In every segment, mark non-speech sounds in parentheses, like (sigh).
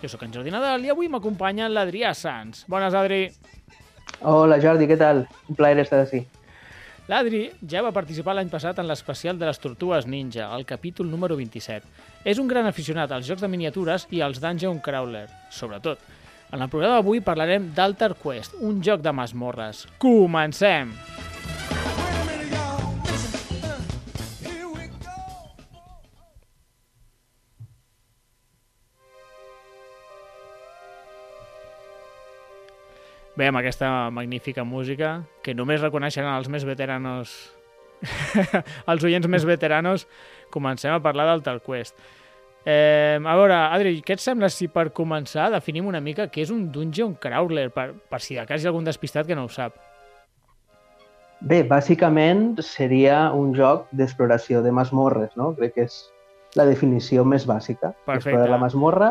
Jo sóc en Jordi Nadal i avui m'acompanya l'Adrià Sans. Bones, Adri. Hola Jordi, què tal? Un plaer estar així. L'Adri ja va participar l'any passat en l'especial de les Tortugues Ninja, el capítol número 27. És un gran aficionat als jocs de miniatures i als Dungeon Crawler, sobretot. En el programa d'avui parlarem d'Alter Quest, un joc de masmorres. Comencem! Bé, amb aquesta magnífica música, que només reconeixeran els més veteranos, (laughs) els oients més veteranos, comencem a parlar d'Alter Quest. Eh, a veure, Adri, què et sembla si per començar definim una mica què és un Dungeon Crawler, per, per si de cas hi ha algun despistat que no ho sap? Bé, bàsicament seria un joc d'exploració de masmorres, no? Crec que és la definició més bàsica. Perfecte. Explorar la masmorra,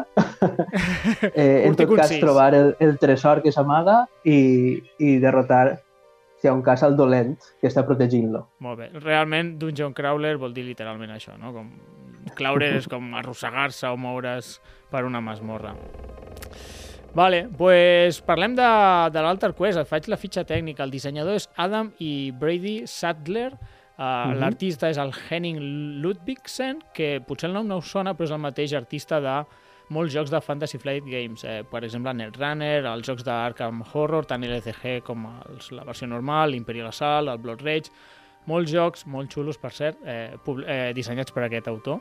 (laughs) eh, en tot cas trobar el, el tresor que s'amaga i, i derrotar, si hi ha un cas, el dolent que està protegint-lo. Molt bé. Realment, Dungeon Crawler vol dir literalment això, no? Com... Claurer és com arrossegar-se o moure's per una masmorra. Vale, pues parlem de, de l'Alter Quest. Et faig la fitxa tècnica. El dissenyador és Adam i Brady Sadler. Uh, Mhm. L'artista és el Henning Ludvigsen, que potser el nom no us sona, però és el mateix artista de molts jocs de Fantasy Flight Games. Eh, per exemple, Netrunner, els jocs d'Arkham Horror, tant LCG com els, la versió normal, l'Imperial Assault, el Blood Rage... Molts jocs, molt xulos, per cert, eh, eh, dissenyats per aquest autor.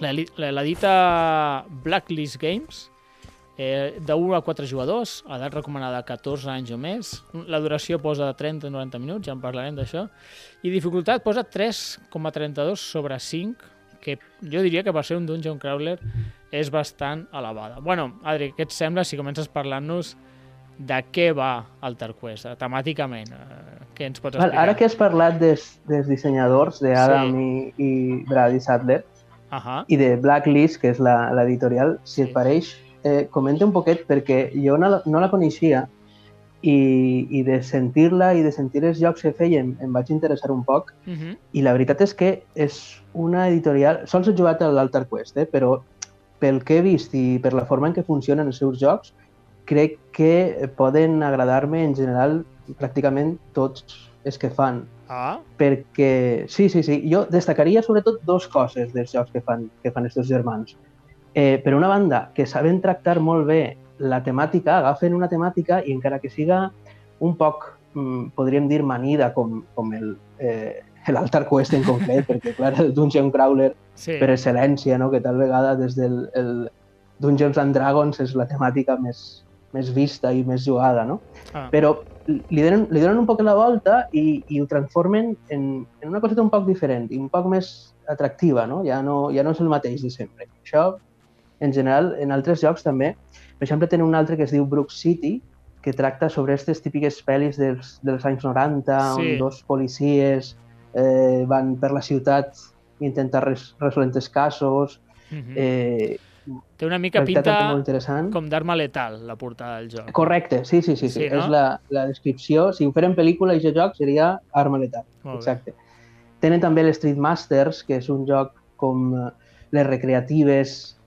L'edi- L'edita Blacklist Games, eh, de 1 a 4 jugadors, edat recomanada 14 anys o més. La duració posa de 30 a 90 minuts, ja en parlarem d'això. I dificultat posa 3,32 sobre 5, que jo diria que per ser un Dungeon Crawler és bastant elevada. Bueno, Adri, què et sembla si comences parlant-nos de què va Alter Quest, eh, temàticament? Eh, què ens pots explicar? ara que has parlat des, dels dissenyadors, d'Adam Sí. i, i Brady Sadler, Ahà. i de Blacklist, que és la- l'editorial, si Sí. et pareix, eh, comenta un poquet perquè jo no la, no la coneixia i, i de sentir-la i de sentir els jocs que feien em vaig interessar un poc Uh -huh. i la veritat és que és una editorial... Sols he jugat a l'Alter Quest, eh? però pel que he vist i per la forma en què funcionen els seus jocs, crec que poden agradar-me en general pràcticament tots els que fan Ah, perquè, sí, sí, sí, jo destacaria sobretot dos coses dels jocs que fan, que fan estos germans. Eh, per una banda, que saben tractar molt bé la temàtica, agafen una temàtica i encara que siga un poc, mm, podríem dir, manida, com, com el, eh, l'Altar Quest en concret, perquè, clar, el Dungeon Crawler sí. per excel·lència, no? que tal vegada des del el Dungeons and Dragons és la temàtica més, més vista i més jugada, no? Ah. Però li donen, li donen un poc la volta i, i ho transformen en, en una coseta un poc diferent i un poc més atractiva, no? Ja no, ja no és el mateix de sempre. Això, en general, en altres jocs també. Per exemple, tenen un altre que es diu Brook City, que tracta sobre aquestes típiques pel·lis dels, dels anys 90, Sí. on dos policies eh, van per la ciutat i intentar res, resoldre els casos. Uh -huh. Eh, Té una mica pinta molt interessant. com d'arma letal, la portada del joc. Correcte, sí, sí, sí. sí. Sí, no? És la, la descripció. Si ho feren pel·lícula i joc seria Arma Letal. Molt bé. Exacte. Tenen també l'Street Masters, que és un joc com eh, les recreatives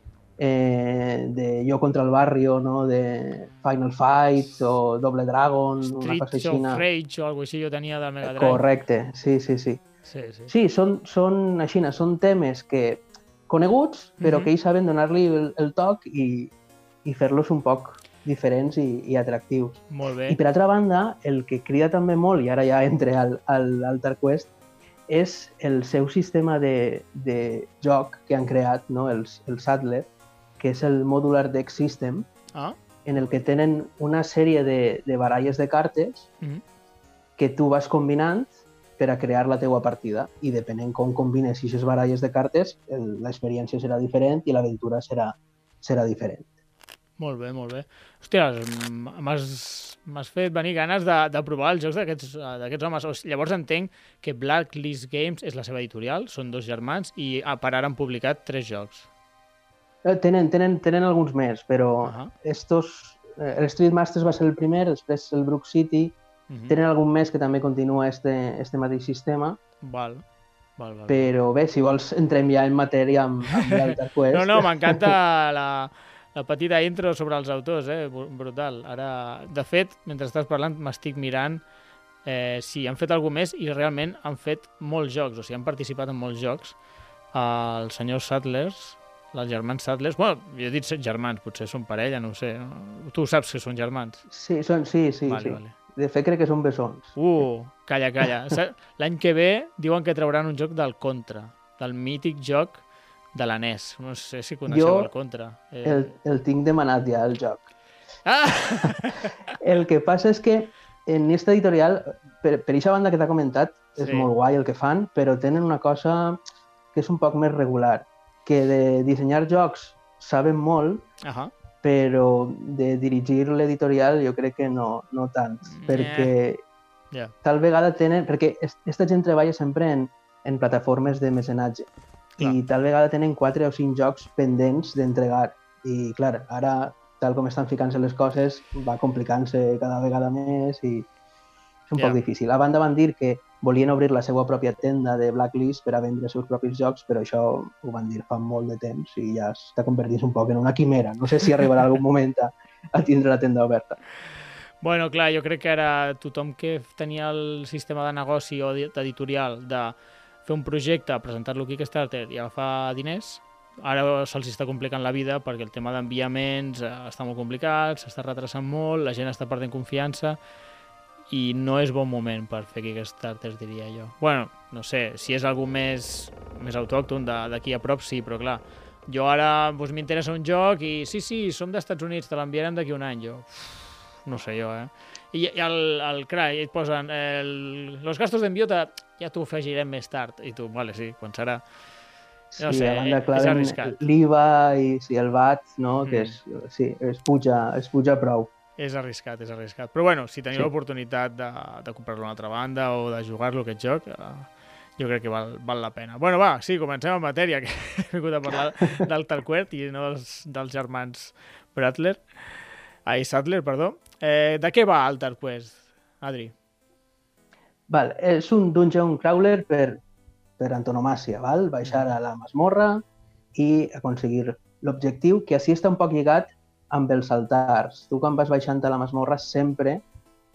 eh, de Jo contra el barrio, no? de Final Fight o Double Dragon, una cosa Rage o alguna així jo tenia del Mega Drive. Correcte, sí, sí, sí. Sí, sí. Sí, són, són així, són temes que coneguts, però Mhm. que ells saben donar-li el, el toc i, i fer-los un poc diferents i, i atractius. Molt bé. I per altra banda, el que crida també molt, i ara ja entre al, al Altar Quest, és el seu sistema de, de joc que han creat, no? el, el Sadler, que és el Modular Deck System, Ah, en el que tenen una sèrie de, de baralles de cartes Mhm. que tu vas combinant per a crear la teua partida i depenent com combines aquestes baralles de cartes, l'experiència serà diferent i l'aventura serà, serà diferent. Molt bé, molt bé. Hòstia, m'has fet venir ganes de, de provar els jocs d'aquests eh, homes. O sigui, llavors entenc que Blacklist Games és la seva editorial, són dos germans, i ah, per ara han publicat tres jocs. Eh, Tenen, tenen, tenen alguns més, però Ahà. estos, eh, el Street Masters va ser el primer, després el Brook City, Mhm. tenen algun més que també continua este, este mateix sistema, Val. Val, val. però bé, si vols entrem ja en matèria amb, amb (laughs) l'Alter Quest. No, no, m'encanta la, la petita intro sobre els autors, eh? Bru- Brutal. Ara, de fet, mentre estàs parlant, m'estic mirant eh, si han fet alguna més i realment han fet molts jocs, o sigui, han participat en molts jocs. Els senyors Sadlers, els germans Sadlers, bueno, jo he dit set germans, potser són parella, no ho sé. Tu saps que són germans. Sí, són, sí, sí, vale, sí. vale. De fet, crec que són bessons. Uh, calla, calla. (laughs) L'any que ve diuen que trauran un joc del Contra, del mític joc de la NES. No sé si coneixeu Jo el Contra. Eh... El, el tinc demanat ja, el joc. Ah! (laughs) El que passa és que en aquesta editorial, per, per aquesta banda que t'ha comentat, és Sí. molt guai el que fan, però tenen una cosa que és un poc més regular, que de dissenyar jocs saben molt, Ahà. però de dirigir l'editorial jo crec que no, no tant, Mm, perquè Ja. tal vegada tenen... Perquè aquesta gent treballa sempre en, en plataformes de mecenatge Clar. i tal vegada tenen 4 o 5 jocs pendents d'entregar. I, clar, ara, tal com estan ficant-se les coses, va complicant-se cada vegada més i és un Ja. poc difícil. A banda van dir que volien obrir la seva pròpia tenda de Blacklist per a vendre els seus propis jocs, però això ho van dir fa molt de temps i ja està convertint un poc en una quimera. No sé si arribarà algun moment a, a tindre la tenda oberta. Bueno, clar, jo crec que ara tothom que tenia el sistema de negoci o d'editorial de fer un projecte, presentar-lo a Kickstarter i agafar diners, ara se'ls està complicant la vida perquè el tema d'enviaments eh, està molt complicat, s'està retrasant molt, la gent està perdent confiança i no és bon moment per fer Kickstarters, diria jo. Bueno, no sé, si és algú més, més autòcton de- d'aquí a prop, sí, però clar, jo ara doncs, m'interessa un joc i sí, sí, som d'Estats Units, te l'enviarem d'aquí un any. Jo, uf, no sé jo, eh? I, i el, el CRA, i et posen el, los gastos d'envió ja t'ho afegirem més tard. I tu, vale, sí, quan serà? No sí, sé, a banda, és clar, arriscat. l'IVA i sí, el VAT, no? Mm. que és, sí, es puja, es puja prou. És arriscat, és arriscat. Però bueno, si teniu Sí. l'oportunitat de, de comprar-lo a una altra banda o de jugar-lo aquest joc, eh, jo crec que val, val la pena. Bueno, va, sí, comencem en matèria, (laughs) que he vingut a parlar del Talquert i no dels, dels germans Bradler. Ai, Sadler, perdó. Eh, de què va el Talquest, Adri? Val, és un dungeon crawler per, per antonomàcia, val? baixar a la masmorra i aconseguir l'objectiu, que així està un poc lligat amb els altars. Tu quan vas baixant a la masmorra sempre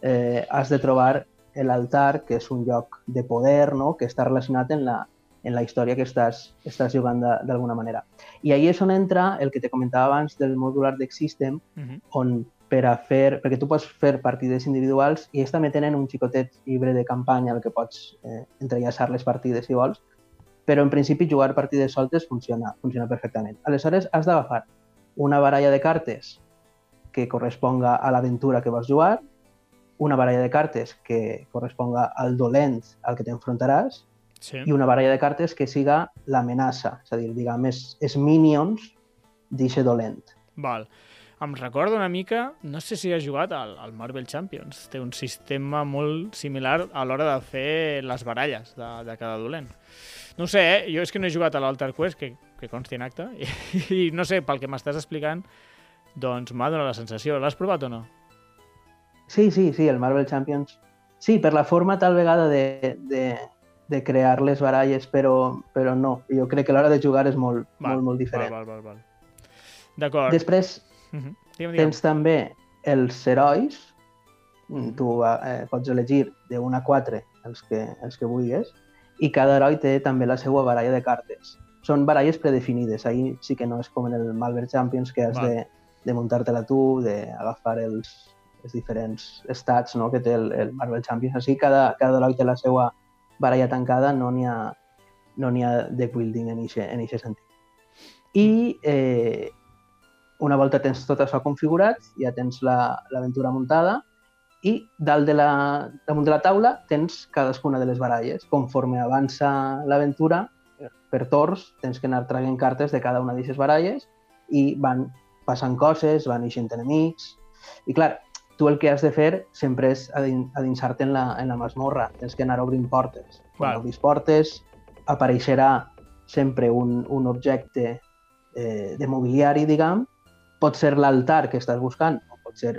eh, has de trobar l'altar, que és un lloc de poder, no? que està relacionat en la, en la història que estàs, estàs jugant de- d'alguna manera. I ahí és on entra el que te comentava abans del modular d'Existem, Uh -huh. on per a fer, perquè tu pots fer partides individuals i ells també tenen un xicotet llibre de campanya al que pots eh, entrellaçar les partides si vols, però en principi jugar partides soltes funciona, funciona perfectament. Aleshores has d'agafar una baralla de cartes que corresponga a l'aventura que vols jugar, una baralla de cartes que corresponga al dolent al que t'enfrontaràs Sí. i una baralla de cartes que siga l'amenaça, és a dir, diguem, és, és minions d'eixe dolent. Val. Em recorda una mica, no sé si has jugat al, al Marvel Champions, té un sistema molt similar a l'hora de fer les baralles de, de cada dolent. No sé, eh? jo és que no he jugat a l'Alter Quest, que, que consti en acte, i, (laughs) i no sé, pel que m'estàs explicant, doncs m'ha donat la sensació. L'has provat o no? Sí, sí, sí, el Marvel Champions. Sí, per la forma tal vegada de, de, de crear les baralles, però, però no. Jo crec que l'hora de jugar és molt, Val, molt, molt diferent. Val, val, val, val. D'acord. Després Uh -huh. Digue'm, digue'm. tens també els herois. Mm, Tu eh, pots elegir de 1 a 4 els que, els que vulguis i cada heroi té també la seva baralla de cartes. Són baralles predefinides. Ahir sí que no és com en el Marvel Champions que has Val. de, de muntar-te-la tu, d'agafar els, els diferents stats no? que té el, el Marvel Champions. Així cada, cada heroi té la seva baralla tancada, no n'hi ha, no n'hi ha de building en aquest sentit. I eh, una volta tens tot això configurat, ja tens la- l'aventura muntada i dalt de la, damunt de la taula tens cadascuna de les baralles. Conforme avança l'aventura, per torns, tens que anar traient cartes de cada una d'aquestes baralles i van passen coses, van eixint enemics, i clar, tu el que has de fer sempre és adinsar-te en, la, en la masmorra, tens que anar obrint portes. Quan obris portes, apareixerà sempre un, un objecte eh, de mobiliari, diguem, pot ser l'altar que estàs buscant, o pot ser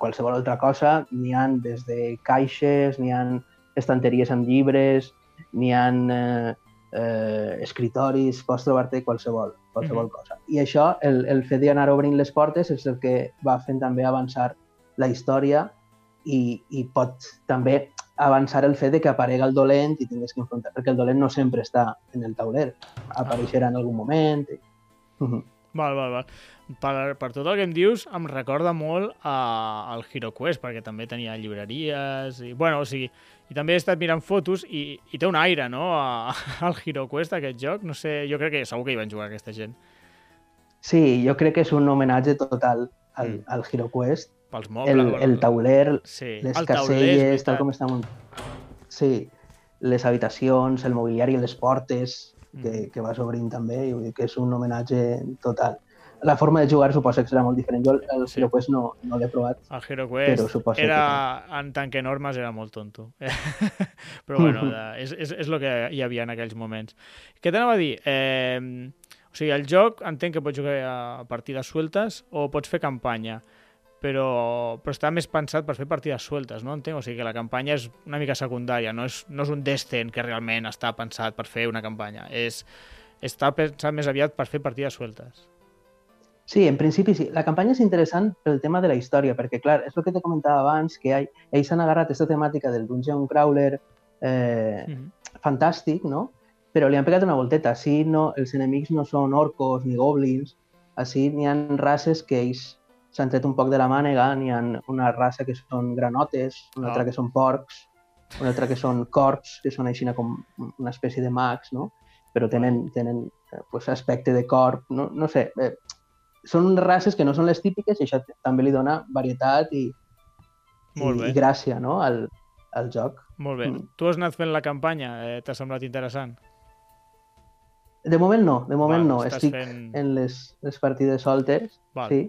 qualsevol altra cosa, n'hi han des de caixes, n'hi han estanteries amb llibres, n'hi han eh, eh, escritoris, pots trobar-te qualsevol, qualsevol Mhm. cosa. I això, el, el fet d'anar obrint les portes és el que va fent també avançar la història i, i pot també avançar el fet de que aparega el dolent i tingues que enfrontar, perquè el dolent no sempre està en el tauler, apareixerà en algun moment. I... Mhm. Val, val, val. Per, per tot el que em dius, em recorda molt a, al HeroQuest, perquè també tenia llibreries, i, bueno, o sigui, i també he estat mirant fotos i, i té un aire, no?, a, (laughs) al HeroQuest, aquest joc. No sé, jo crec que segur que hi van jugar aquesta gent. Sí, jo crec que és un homenatge total al, Mm. al HeroQuest. Pels mobles. El, el tauler, Sí, les el tauler, caselles, tal veritat. com estan... Sí, les habitacions, el mobiliari, les portes que, Mm. que vas obrint també, i vull dir que és un homenatge total. La forma de jugar suposa que serà molt diferent. Jo el, Sí. HeroQuest no, no l'he provat, El HeroQuest Però suposo era, en tant que normes, era molt tonto. (laughs) Però bueno, (laughs) és, és, és el que hi havia en aquells moments. Què t'anava a dir? Eh, o sigui, el joc entenc que pots jugar a partides sueltes o pots fer campanya, però, però està més pensat per fer partides sueltes, no? Entenc? O sigui, que la campanya és una mica secundària, no és, no és un Destin que realment està pensat per fer una campanya. És, està pensat més aviat per fer partides sueltes. Sí, en principi sí. La campanya és interessant pel tema de la història, perquè, clar, és el que te comentava abans, que hay, ells han agarrat aquesta temàtica del dungeon crawler eh, Mm -hmm. fantàstic, no? Però li han pegat una volteta. Així no, els enemics no són orcos ni goblins, així n'hi ha races que ells s'han tret un poc de la mànega, n'hi ha una raça que són granotes, una Ah. altra que són porcs, una altra que són corps, que són així com una espècie de mags, no? Però tenen, tenen eh, pues, aspecte de corp, no, no sé, eh, són races que no són les típiques i això també li dona varietat i, i, Molt bé. i gràcia no? al, al joc. Molt bé. Mm. Tu has anat fent la campanya, eh, t'ha semblat interessant? De moment no, de moment Val, no. Estic fent- en les, les partides soltes, Val. sí.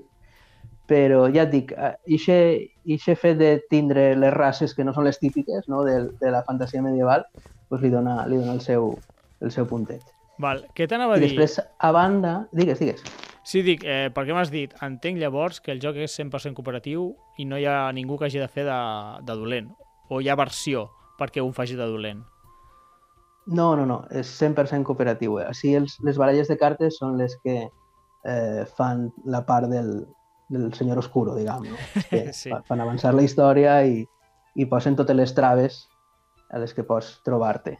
Però ja et dic, aquest fet de tindre les races que no són les típiques no? de, de la fantasia medieval pues li, dona, li dona el seu, el seu puntet. Val. Què t'anava a I dir? després, a banda... Digues, digues. Sí, dic, eh, perquè m'has dit, entenc llavors que el joc és 100% cooperatiu i no hi ha ningú que hagi de fer de, de dolent. O hi ha versió perquè un faci de dolent. No, no, no, és 100% cooperatiu. Eh? Així els, les baralles de cartes són les que eh, fan la part del, del senyor oscuro, diguem, no? (laughs) Que Sí. fa- fan avançar la història i, i posen totes les traves a les que pots trobar-te.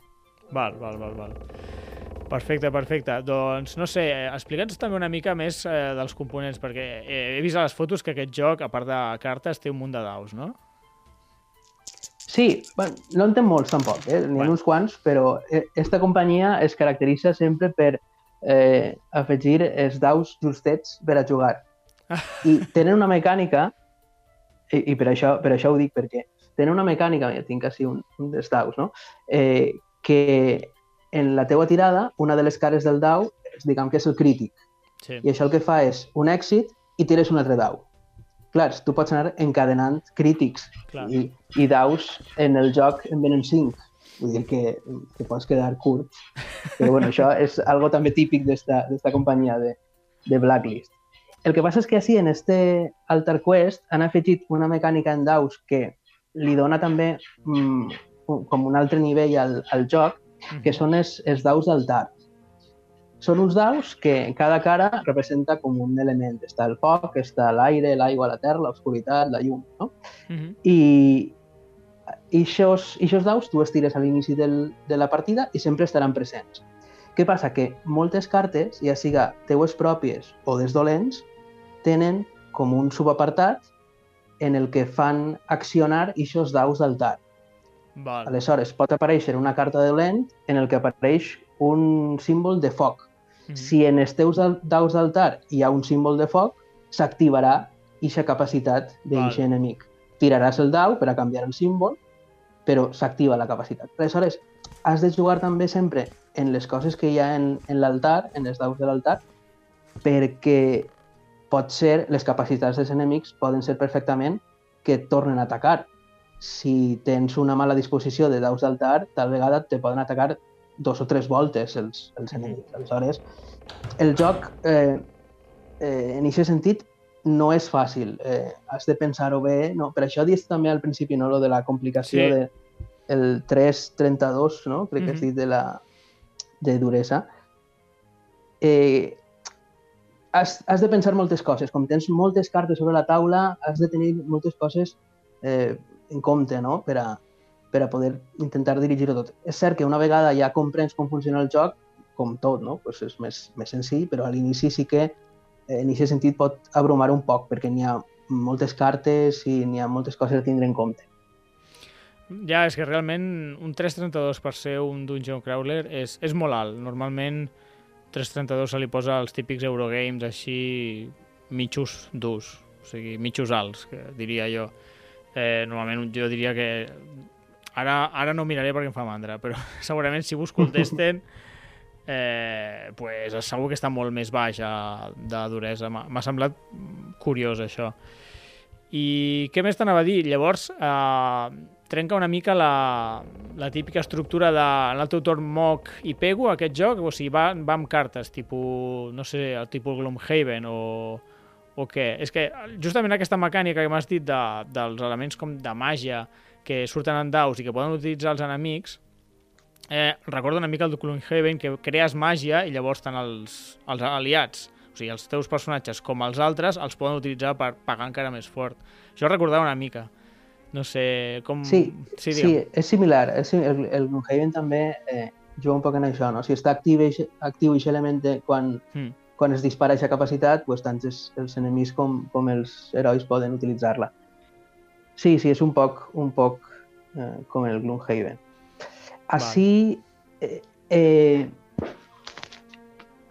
Val, val, val, val. Perfecte, perfecte. Doncs, no sé, eh, explica'ns també una mica més eh, dels components, perquè eh, he vist a les fotos que aquest joc, a part de cartes, té un munt de daus, no? Sí, bueno, no en té molts tampoc, eh? n'hi ha Bueno. uns quants, però eh, esta companyia es caracteritza sempre per eh, afegir els daus justets per a jugar. I (laughs) tenen una mecànica, i, i per, això, per això ho dic, perquè tenen una mecànica, ja tinc així un, un dels daus, no? eh, que en la teua tirada, una de les cares del dau, diguem que és el crític, Sí. i això el que fa és un èxit i tires un altre dau. Clar, tu pots anar encadenant crítics Clar. i, i daus en el joc en venen 5. Vull dir que, que pots quedar curt. Però bueno, això és algo també típic d'esta d'esta companyia de, de Blacklist. El que passa és que així en este Altar Quest han afegit una mecànica en daus que li dona també mm, com un altre nivell al, al joc, que són els, els daus d'altar. Són uns daus que en cada cara representa com un element. Està el foc, està l'aire, l'aigua, la terra, l'obscuritat, la llum. No? Mhm. I i aquests, daus tu els tires a l'inici de la partida i sempre estaran presents. Què passa? Que moltes cartes, ja siga teues pròpies o des dolents, tenen com un subapartat en el que fan accionar aquests daus d'altar. Val. Aleshores, pot aparèixer una carta de dolent en el que apareix un símbol de foc. Mhm. Si en els teus daus d'altar hi ha un símbol de foc, s'activarà aquesta capacitat d'aquest enemic. Tiraràs el dau per a canviar el símbol, però s'activa la capacitat. Aleshores, has de jugar també sempre en les coses que hi ha en, en l'altar, en els daus de l'altar, perquè pot ser, les capacitats dels enemics poden ser perfectament que tornen a atacar. Si tens una mala disposició de daus d'altar, tal vegada te poden atacar dos o tres voltes els, els enemics. Aleshores, el joc, eh, eh, en aquest sentit, no és fàcil. Eh, has de pensar-ho bé. No? Per això dius també al principi no, lo de la complicació Sí. de el 3.32, no? crec que has dit de la de duresa. Eh, has, has de pensar moltes coses. Com tens moltes cartes sobre la taula, has de tenir moltes coses eh, en compte no? per, a, per a poder intentar dirigir-ho tot. És cert que una vegada ja comprens com funciona el joc, com tot, no? pues és més, més senzill, però a l'inici sí que eh, en aquest sentit pot abrumar un poc, perquè n'hi ha moltes cartes i n'hi ha moltes coses a tindre en compte. Ja, és que realment un 3.32 per ser un Dungeon Crawler és, és molt alt. Normalment 3.32 se li posa als típics Eurogames així mitjos durs, o sigui, mitjos alts, que diria jo. Eh, normalment jo diria que ara, ara no miraré perquè em fa mandra, però (laughs) segurament si busco el testen eh, pues segur que està molt més baix a- de duresa. M'ha semblat curiós això. I què més t'anava a dir? Llavors, eh, trenca una mica la, la típica estructura de en el moc i pego aquest joc, o sigui, va, va amb cartes, tipus, no sé, el tipus Gloomhaven o, o què? És que justament aquesta mecànica que m'has dit de, dels elements com de màgia que surten en daus i que poden utilitzar els enemics, eh, recorda una mica el de Gloomhaven, que crees màgia i llavors tant els, els aliats, o sigui, els teus personatges com els altres, els poden utilitzar per pagar encara més fort. Això recordava una mica. No sé com... Sí, sí, sí, és similar. És, sim- el, el Gloomhaven també eh, juga un poc en això, no? Si està actiu actiu aquest element quan, Mm. Quan es dispara aquesta capacitat, pues, tant els, els enemics com, com els herois poden utilitzar-la. Sí, sí, és un poc, un poc eh, com el Gloomhaven. Així, eh, eh,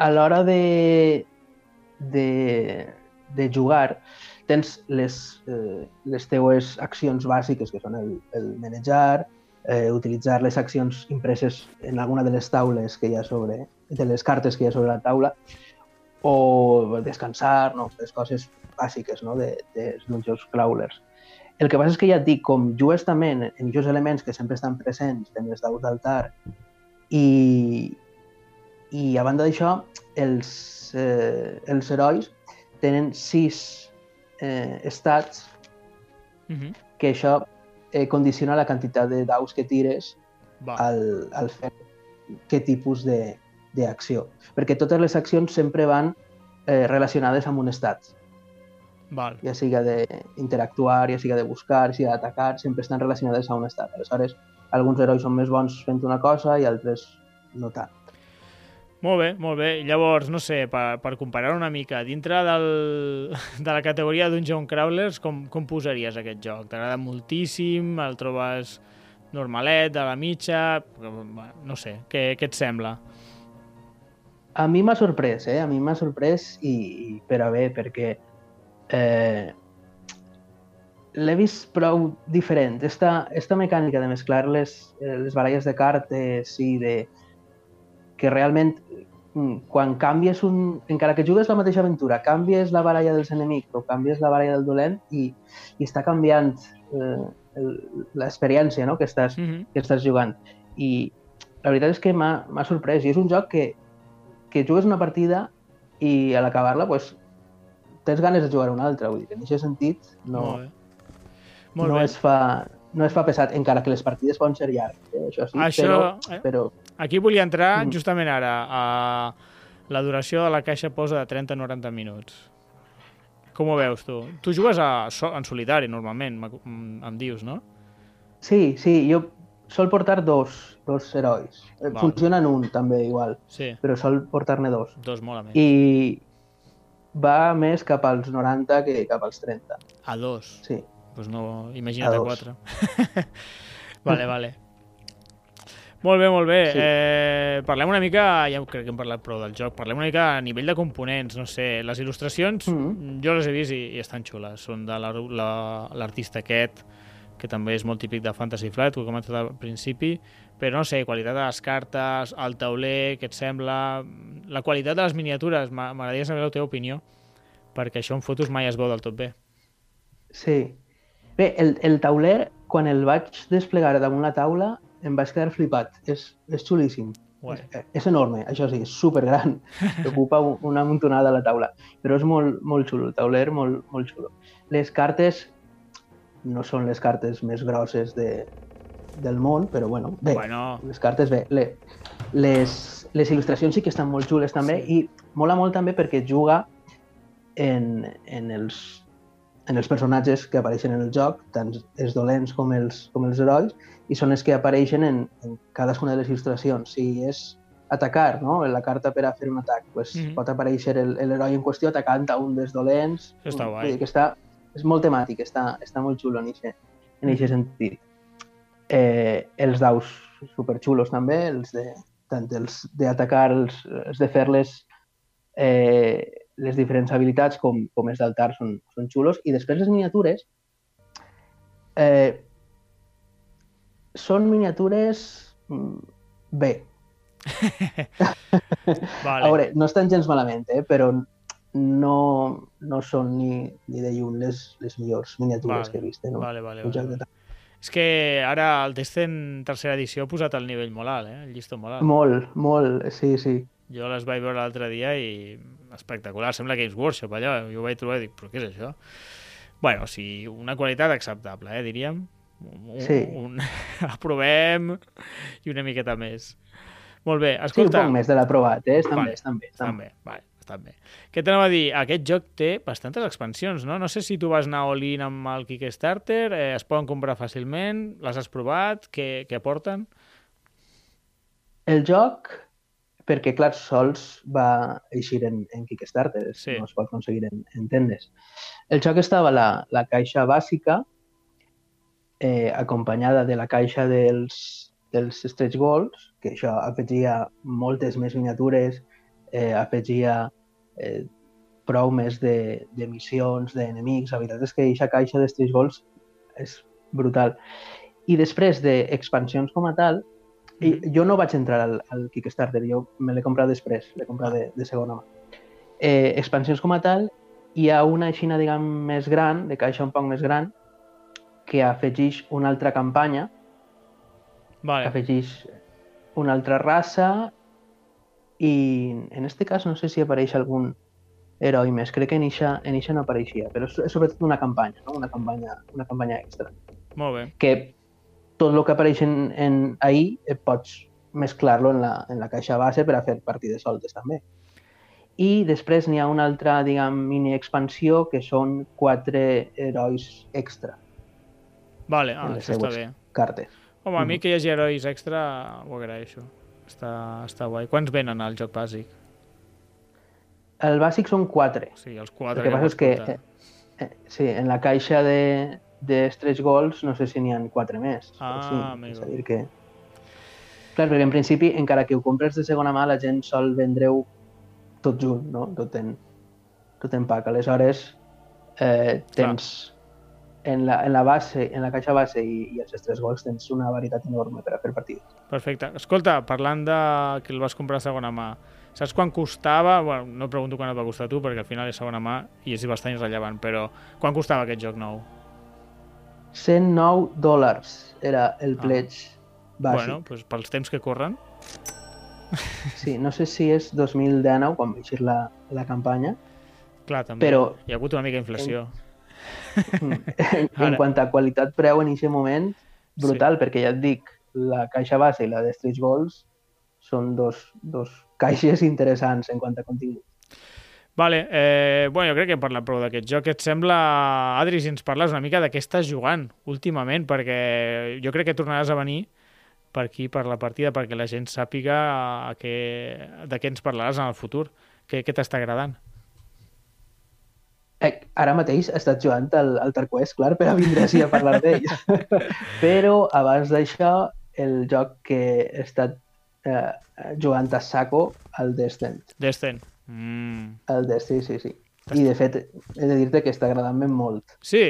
a l'hora de, de, de jugar, tens les, eh, les teues accions bàsiques, que són el, el manejar, eh, utilitzar les accions impreses en alguna de les taules que hi ha sobre, de les cartes que hi ha sobre la taula, o descansar, no? les coses bàsiques no? de, dels dungeons crawlers. El que passa és que ja et dic, com jugues també en, aquests elements que sempre estan presents en les daus d'altar i, i a banda d'això, els, eh, els herois tenen sis eh, estats Mhm. que això eh, condiciona la quantitat de daus que tires Va. al, al fer què tipus de- d'acció. Perquè totes les accions sempre van eh, relacionades amb un estat. Val. Ja siga d'interactuar, ja siga de buscar, ja siga d'atacar, sempre estan relacionades a un estat. Aleshores, alguns herois són més bons fent una cosa i altres no tant. Molt bé, molt bé. Llavors, no sé, per, per comparar una mica, dintre del, de la categoria Dungeon Crawlers, com, com posaries aquest joc? T'agrada moltíssim? El trobes normalet, de la mitja? No sé, què, què et sembla? A mi m'ha sorprès, eh? A mi m'ha sorprès i, i per a bé, perquè eh, l'he vist prou diferent. Esta, esta mecànica de mesclar les, eh, les baralles de cartes i de... que realment mm, quan canvies un... encara que jugues la mateixa aventura, canvies la baralla dels enemics o canvies la baralla del dolent i, i està canviant eh, l'experiència no? que, estàs, Mm -hmm. que estàs jugant. I la veritat és que m'ha sorprès. I és un joc que, que jugues una partida i a l'acabar-la pues, tens ganes de jugar una altra. Vull dir, en aquest sentit no, Molt bé. Molt no, bé. es fa, no es fa pesat, encara que les partides poden ser llargues. Eh? Això sí, Això, però, eh? però Aquí volia entrar Mm. justament ara. A... La duració de la caixa posa de 30 a 90 minuts. Com ho veus, tu? Tu jugues a, en solitari, normalment, mm, em dius, no? sí, sí, jo sol portar dos, dos herois. Eh, Val. Funcionen un també igual, Sí, però sol portar-ne dos. dos molt a més. I va més cap als 90 que cap als 30. A dos. Sí. Pues no, imagina't A a, quatre. (laughs) vale, vale. Molt bé, molt bé. Sí. Eh, parlem una mica, ja crec que hem parlat prou del joc, parlem una mica a nivell de components, no sé, les il·lustracions, Mhm. jo les he vist i, i estan xules. Són de la- la- l'artista aquest, que també és molt típic de Fantasy Flight, ho he comentat al principi, però no sé, qualitat de les cartes, el tauler, què et sembla, la qualitat de les miniatures, m'a- m'agradaria saber la teva opinió, perquè això en fotos mai es veu del tot bé. Sí. Bé, el, el tauler, quan el vaig desplegar damunt la taula, em vaig quedar flipat. És, és xulíssim. Guai. És, és enorme, això sí, és supergran. (laughs) Ocupa un- una muntonada a la taula. Però és molt, molt xulo, el tauler molt, molt xulo. Les cartes no són les cartes més grosses de, del món, però bueno, bé, Bueno, les cartes bé. Le, les, les il·lustracions sí que estan molt xules també Sí. i mola molt també perquè juga en, en, els, en els personatges que apareixen en el joc, tant els dolents com els, com els herois, i són els que apareixen en, en cadascuna de les il·lustracions. Si és atacar, no? la carta per a fer un atac, pues, Mhm. pot aparèixer el- el l'heroi en qüestió atacant a un dels dolents. Això està guai. que està, és molt temàtic, està, està molt xulo en aquest sentit. Eh, els daus superxulos també, els de, tant els d'atacar, els, els de fer-les eh, les diferents habilitats com, com els d'altar són, són xulos. I després les miniatures eh, són miniatures mm, bé. (laughs) vale. A veure, no estan gens malament, eh? però no, no són ni, ni de lluny les, les millors miniatures Vale, que he vist. No? Vale, vale, vale. És que ara el Descent tercera edició ha posat el nivell molt alt, eh? El llistó molt alt. Molt, molt, sí, sí. Jo les vaig veure l'altre dia i espectacular. Sembla Games Workshop allò. Jo ho vaig trobar i dic, però què és això? Bueno, o sigui, una qualitat acceptable, eh, diríem. Un, Sí. Un... (laughs) Aprovem i una miqueta més. Molt bé, Sí, un escolta... poc més de l'aprovat, eh? Estan Vale, bé, estan bé. Estan Estan bé, vale, estan bé. Què t'anava a dir? Aquest joc té bastantes expansions, no? No sé si tu vas anar all-in amb el Kickstarter, eh, es poden comprar fàcilment, les has provat, què, què aporten? El joc, perquè clar, sols va eixir en, en Kickstarter, Sí. no es pot aconseguir en, en tendes. El joc estava la, la caixa bàsica, eh, acompanyada de la caixa dels, dels stretch goals, que això afegia moltes més miniatures, eh, afegia eh, prou més de, de missions, d'enemics. La veritat és que aquesta caixa de stretch goals és brutal. I després d'expansions com a tal, i jo no vaig entrar al, al Kickstarter, jo me l'he comprat després, l'he comprat de, de segona mà. Eh, expansions com a tal, hi ha una aixina, diguem, més gran, de caixa un poc més gran, que afegeix una altra campanya, Vale. afegeix una altra raça i en este cas no sé si apareix algun heroi més. Crec que en eixa, en eixa no apareixia, però és, és sobretot una campanya, no? una, campanya, una campanya extra. Molt bé. Que tot el que apareix en, en ahir eh, pots mesclar-lo en, la, en la caixa base per a fer partides soltes també. I després n'hi ha una altra, diguem, mini expansió que són quatre herois extra Vale, ah, això està bé. cartes. Home, a mi que hi hagi herois extra ho agraeixo. Està, està guai. Quants venen al joc bàsic? El bàsic són quatre. O sigui, els quatre El que passa és que, eh, eh, sí, en la caixa de, de stretch goals no sé si n'hi ha quatre més. o Ah, cinc, amigo. és a dir que... Clar, perquè en principi, encara que ho compres de segona mà, la gent sol vendre-ho tot junt, no? Tot en, tot en pack. Aleshores, eh, tens en la, en la base, en la caixa base i, i els tres gols tens una varietat enorme per a fer partides. Perfecte. Escolta, parlant de que el vas comprar a segona mà, saps quan costava? Bueno, no pregunto quan et va costar tu, perquè al final és segona mà i és bastant irrellevant, però quan costava aquest joc nou? 109 dòlars era el Ah. pledge bàsic. Bueno, doncs pels temps que corren, (laughs) Sí, no sé si és 2019 quan va eixir la, la campanya, clar, també però hi ha hagut una mica d'inflació. en, en Ara. quant a qualitat-preu en aquest moment, brutal, perquè ja et dic, la caixa base i la de Stretch Goals són dos, dos caixes interessants en quant a contingut. Vale, eh, bueno, jo crec que hem parlat prou d'aquest joc. Et sembla, Adri, si ens parles una mica de què estàs jugant últimament? Perquè jo crec que tornaràs a venir per aquí, per la partida, perquè la gent sàpiga a què, de què ens parlaràs en el futur. Què, què t'està agradant? Eh, ara mateix he estat jugant al, al Tarquest, clar, per a vindre així a parlar d'ell. (laughs) Però abans d'això, el joc que he estat eh, jugant a saco, el Descent. Descent. Mm. El Descent, sí, sí. I de fet, he de dir-te que està agradant-me molt. Sí?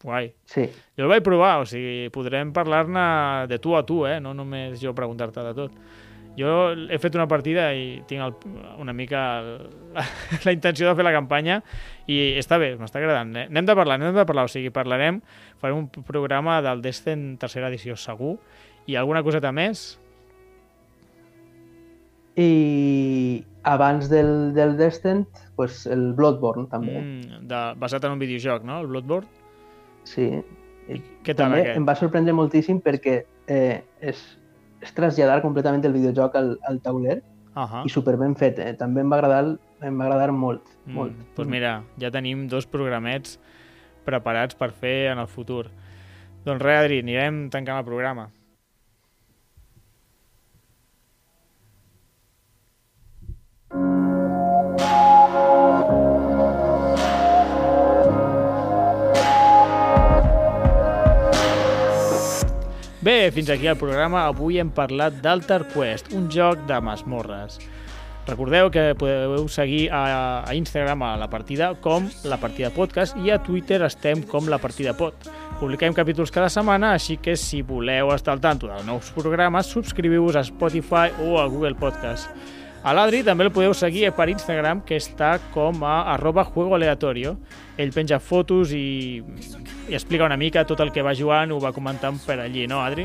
Guai. Sí, Jo el vaig provar, o sigui, podrem parlar-ne de tu a tu, eh? no només jo preguntar-te de tot. Jo he fet una partida i tinc el, una mica el, la, (laughs) la intenció de fer la campanya i està bé, m'està agradant. Eh? Anem de parlar, anem de parlar, o sigui, parlarem, farem un programa del Descent tercera edició segur i alguna coseta més? I abans del, del Descent, pues el Bloodborne també. Mm, de, basat en un videojoc, no? El Bloodborne? Sí. I què tal també aquest? em va sorprendre moltíssim perquè eh, és, és traslladar completament el videojoc al, al tauler Uh -huh. i super ben fet. Eh? També em va agradar, em va agradar molt, Mm, molt. Doncs mira, ja tenim dos programets preparats per fer en el futur. Doncs res, Adri, anirem tancant el programa. Bé, fins aquí el programa. Avui hem parlat d'Alter Quest, un joc de masmorres. Recordeu que podeu seguir a, a Instagram a la partida com la partida podcast i a Twitter estem com la partida pod. Publiquem capítols cada setmana, així que si voleu estar al tanto de nous programes, subscriviu-vos a Spotify o a Google Podcast. A l'Adri també el podeu seguir per Instagram, que està com a arroba juego aleatorio. Ell penja fotos i, i explica una mica tot el que va jugant, ho va comentant per allí, no, Adri?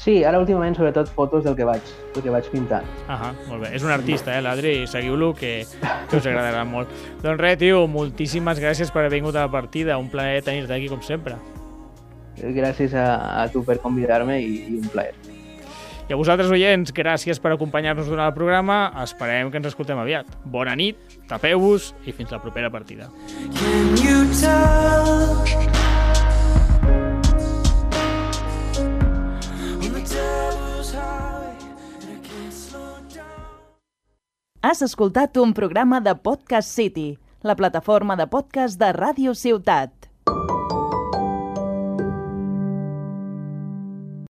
Sí, ara últimament sobretot fotos del que vaig, del que vaig pintant. Ahà, molt bé. És un artista, eh, l'Adri? Seguiu-lo, que, que us agradarà molt. (laughs) Doncs res, tio, moltíssimes gràcies per haver vingut a la partida. Un plaer tenir-te aquí, com sempre. Gràcies a, a tu per convidar-me i, i un plaer. I a vosaltres, oients, gràcies per acompanyar-nos durant el programa. Esperem que ens escoltem aviat. Bona nit, tapeu-vos i fins la propera partida. Can you tell? Has escoltat un programa de Podcast City, la plataforma de podcast de Ràdio Ciutat.